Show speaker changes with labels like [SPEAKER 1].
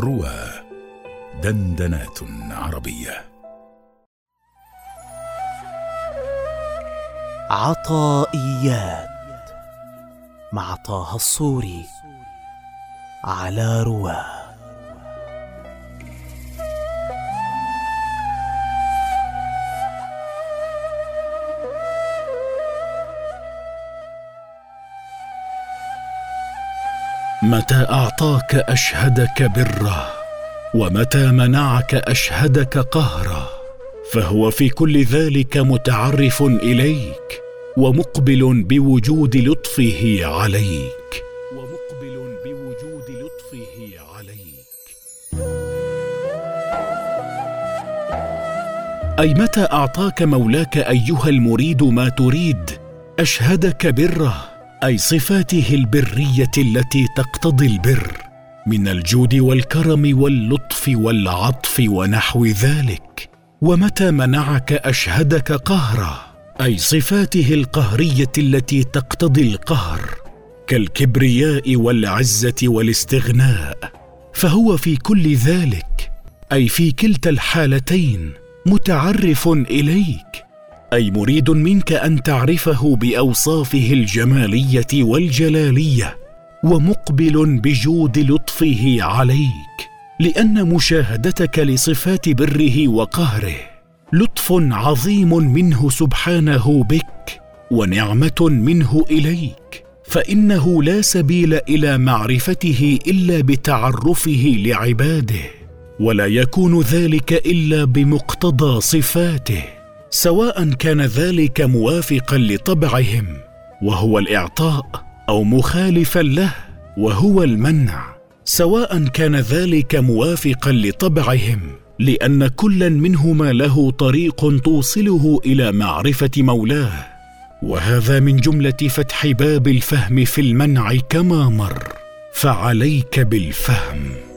[SPEAKER 1] روى دندنات عربية.
[SPEAKER 2] عطائيات مع طه الصوري على رواه.
[SPEAKER 1] متى أعطاك أشهدك برا؟ ومتى منعك أشهدك قهرا؟ فهو في كل ذلك متعرف إليك ومقبل بوجود لطفه عليك. ومقبل بوجود لطفه عليك. أي متى أعطاك مولاك أيها المريد ما تريد؟ أشهدك بره أي صفاته البرية التي تقتضي البر من الجود والكرم واللطف والعطف ونحو ذلك. ومتى منعك أشهدك قهرا؟ أي صفاته القهرية التي تقتضي القهر كالكبرياء والعزة والاستغناء. فهو في كل ذلك أي في كلتا الحالتين متعرف إليك. أي مريد منك أن تعرفه بأوصافه الجمالية والجلالية ومقبل بجود لطفه عليك لأن مشاهدتك لصفات بره وقهره لطف عظيم منه سبحانه بك ونعمة منه إليك فإنه لا سبيل إلى معرفته إلا بتعرفه لعباده ولا يكون ذلك إلا بمقتضى صفاته. سواء كان ذلك موافقا لطبعهم وهو الإعطاء أو مخالفا له وهو المنع. سواء كان ذلك موافقا لطبعهم لأن كلا منهما له طريق توصله إلى معرفة مولاه. وهذا من جملة فتح باب الفهم في المنع كما مر فعليك بالفهم